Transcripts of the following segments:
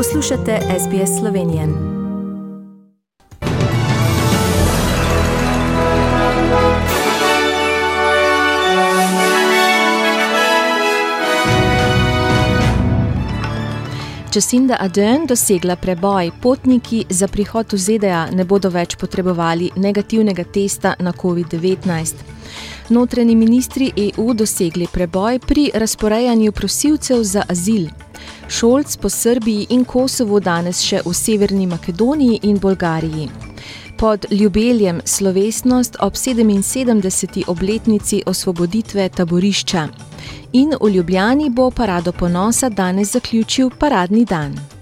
Poslušate SBS Slovenije. Jacinda Ardern dosegla preboj, potniki za prihod v ZDA ne bodo več potrebovali negativnega testa na COVID-19. Notreni ministri EU dosegli preboj pri razporejanju prosilcev za azil. Šolc po Srbiji in Kosovu danes še v Severni Makedoniji in Bolgariji. Pod ljubeljem slovesnost ob 77. obletnici osvoboditve taborišča. In v Ljubljani bo parado ponosa danes zaključil paradni dan.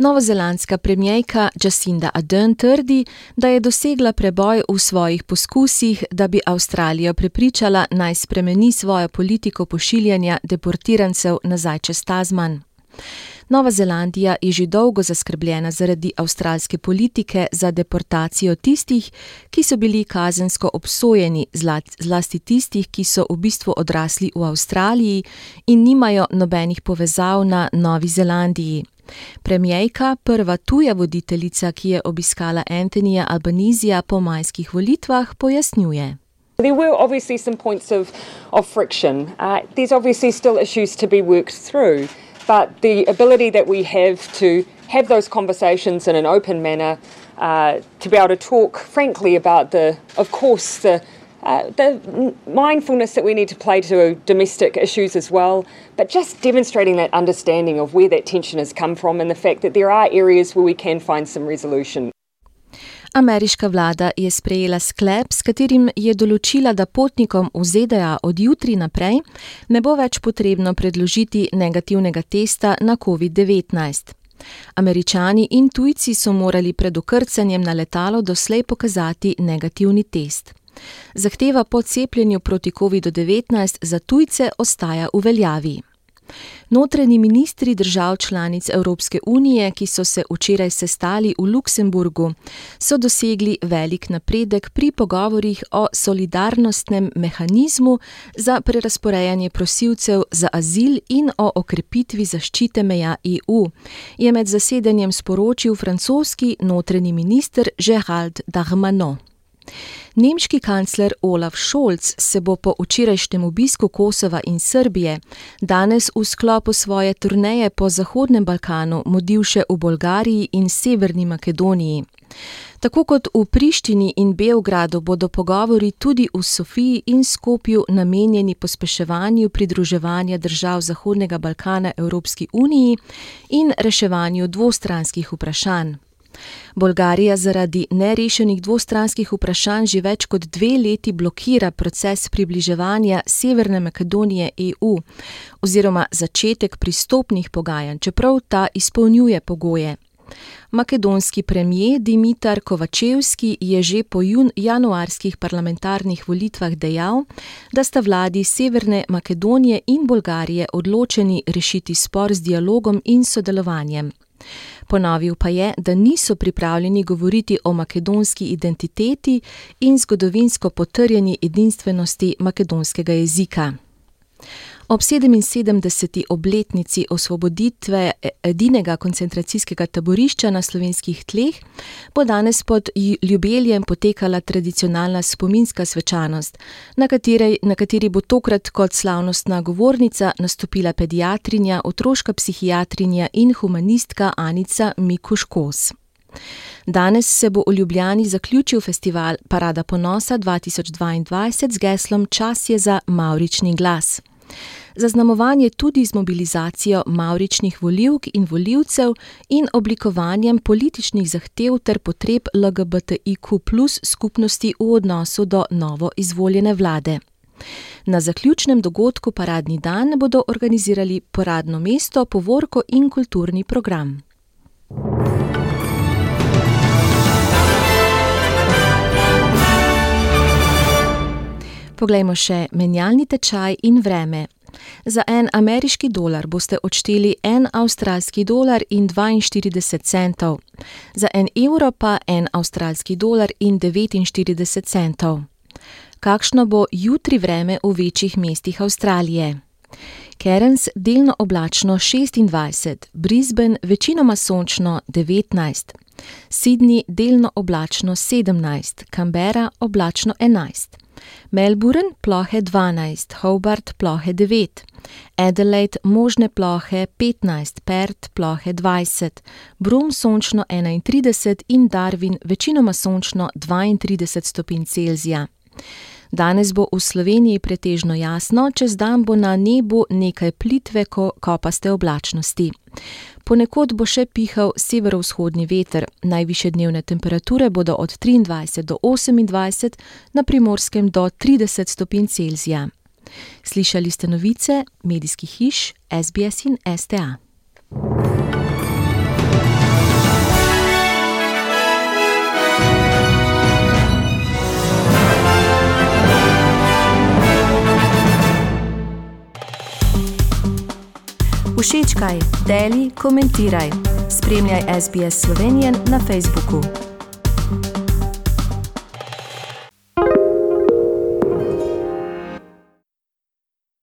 Novozelandska premijejka Jacinda Ardern trdi, da je dosegla preboj v svojih poskusih, da bi Avstralijo prepričala naj spremeni svojo politiko pošiljanja deportirancev nazaj čez Tasman. Nova Zelandija je že dolgo zaskrbljena zaradi avstralske politike za deportacijo tistih, ki so bili kazensko obsojeni, zlasti tistih, ki so v bistvu odrasli v Avstraliji in nimajo nobenih povezav na Novi Zelandiji. Premijejka, prva tuja voditeljica, ki je obiskala Antonija Albanizija po majskih volitvah, pojasnjuje. There were obviously some points of, of friction. Uh, there's obviously still issues to be worked through, but the ability that we have to have those conversations in an open manner, uh, to be able to talk frankly about the, of course, the uh, the mindfulness that we need to play to domestic issues as well, but just demonstrating that understanding of where that tension has come from and the fact that there are areas where we can find some resolution. Ameriška vlada je sprejela sklep, s katerim je določila, da potnikom v ZDA od jutri naprej ne bo več potrebno predložiti negativnega testa na COVID-19. Američani in tujci so morali pred okrcanjem na letalo doslej pokazati negativni test. Zahteva po cepljenju proti COVID-19 za tujce ostaja v veljavi. Notreni ministri držav članic Evropske unije, ki so se včeraj sestali v Luksemburgu, so dosegli velik napredek pri pogovorjih o solidarnostnem mehanizmu za prerasporejanje prosilcev za azil in o okrepitvi zaščite meja EU, je med zasedanjem sporočil francoski notreni minister Gerald Darmanin. Nemški kancler Olaf Scholz se bo po včerajšnjem obisku Kosova in Srbije danes v sklopu svoje turneje po Zahodnem Balkanu mudil še v Bolgariji in Severni Makedoniji. Tako kot v Prištini in Beogradu bodo pogovori tudi v Sofiji in Skopju namenjeni pospeševanju pridruževanja držav Zahodnega Balkana Evropski uniji in reševanju dvostranskih vprašanj. Bolgarija zaradi nerešenih dvostranskih vprašanj že več kot dve leti blokira proces približevanja Severne Makedonije EU oziroma začetek pristopnih pogajanj, čeprav ta izpolnjuje pogoje. Makedonski premijer Dimitar Kovačevski je že po jun januarskih parlamentarnih volitvah dejal, da sta vladi Severne Makedonije in Bolgarije odločeni rešiti spor z dialogom in sodelovanjem. Ponovil pa je, da niso pripravljeni govoriti o makedonski identiteti in zgodovinsko potrjeni edinstvenosti makedonskega jezika. Ob 77. obletnici osvoboditve edinega koncentracijskega taborišča na slovenskih tleh bo danes pod ljubeljem potekala tradicionalna spominska svečanost, na kateri, na kateri bo tokrat kot slavnostna govornica nastopila pediatrinja, otroška psihiatrinja in humanistka Anica Mikuškos. Danes se bo v Ljubljani zaključil festival Parada ponosa 2022 z geslom Čas je za Maurični glas zaznamovan je tudi z mobilizacijo mauričnih voljivk in voljivcev in oblikovanjem političnih zahtev ter potreb LGBTIQ skupnosti v odnosu do novo izvoljene vlade. Na zaključnem dogodku Paradni dan bodo organizirali paradno mesto, povorko in kulturni program. Poglejmo še menjalni tečaj in vreme. Za en ameriški dolar boste odšteli en avstralski dolar in 42 centov, za en evro pa en avstralski dolar in 49 centov. Kakšno bo jutri vreme v večjih mestih Avstralije? Cairns delno oblačno 26, Brisbane večinoma sončno 19, Sydney delno oblačno 17, Canberra oblačno 11, Melbourne plohe 12, Hobart plohe 9, Adelaide možne plohe 15, Perth plohe 20, Brum sončno 31 in Darwin večinoma sončno 32 stopinj Celzija. Danes bo v Sloveniji pretežno jasno, čez dan bo na nebu nekaj plitve kopaste oblačnosti. Ponekod bo še pihal severovzhodni veter, najviše dnevne temperature bodo od 23 do 28, na primorskem do 30 stopinj Celzija. Slišali ste novice medijskih hiš SBS in STA. Všečkaj, deli, komentiraj. Spremljaj SBS Slovenijo na Facebooku.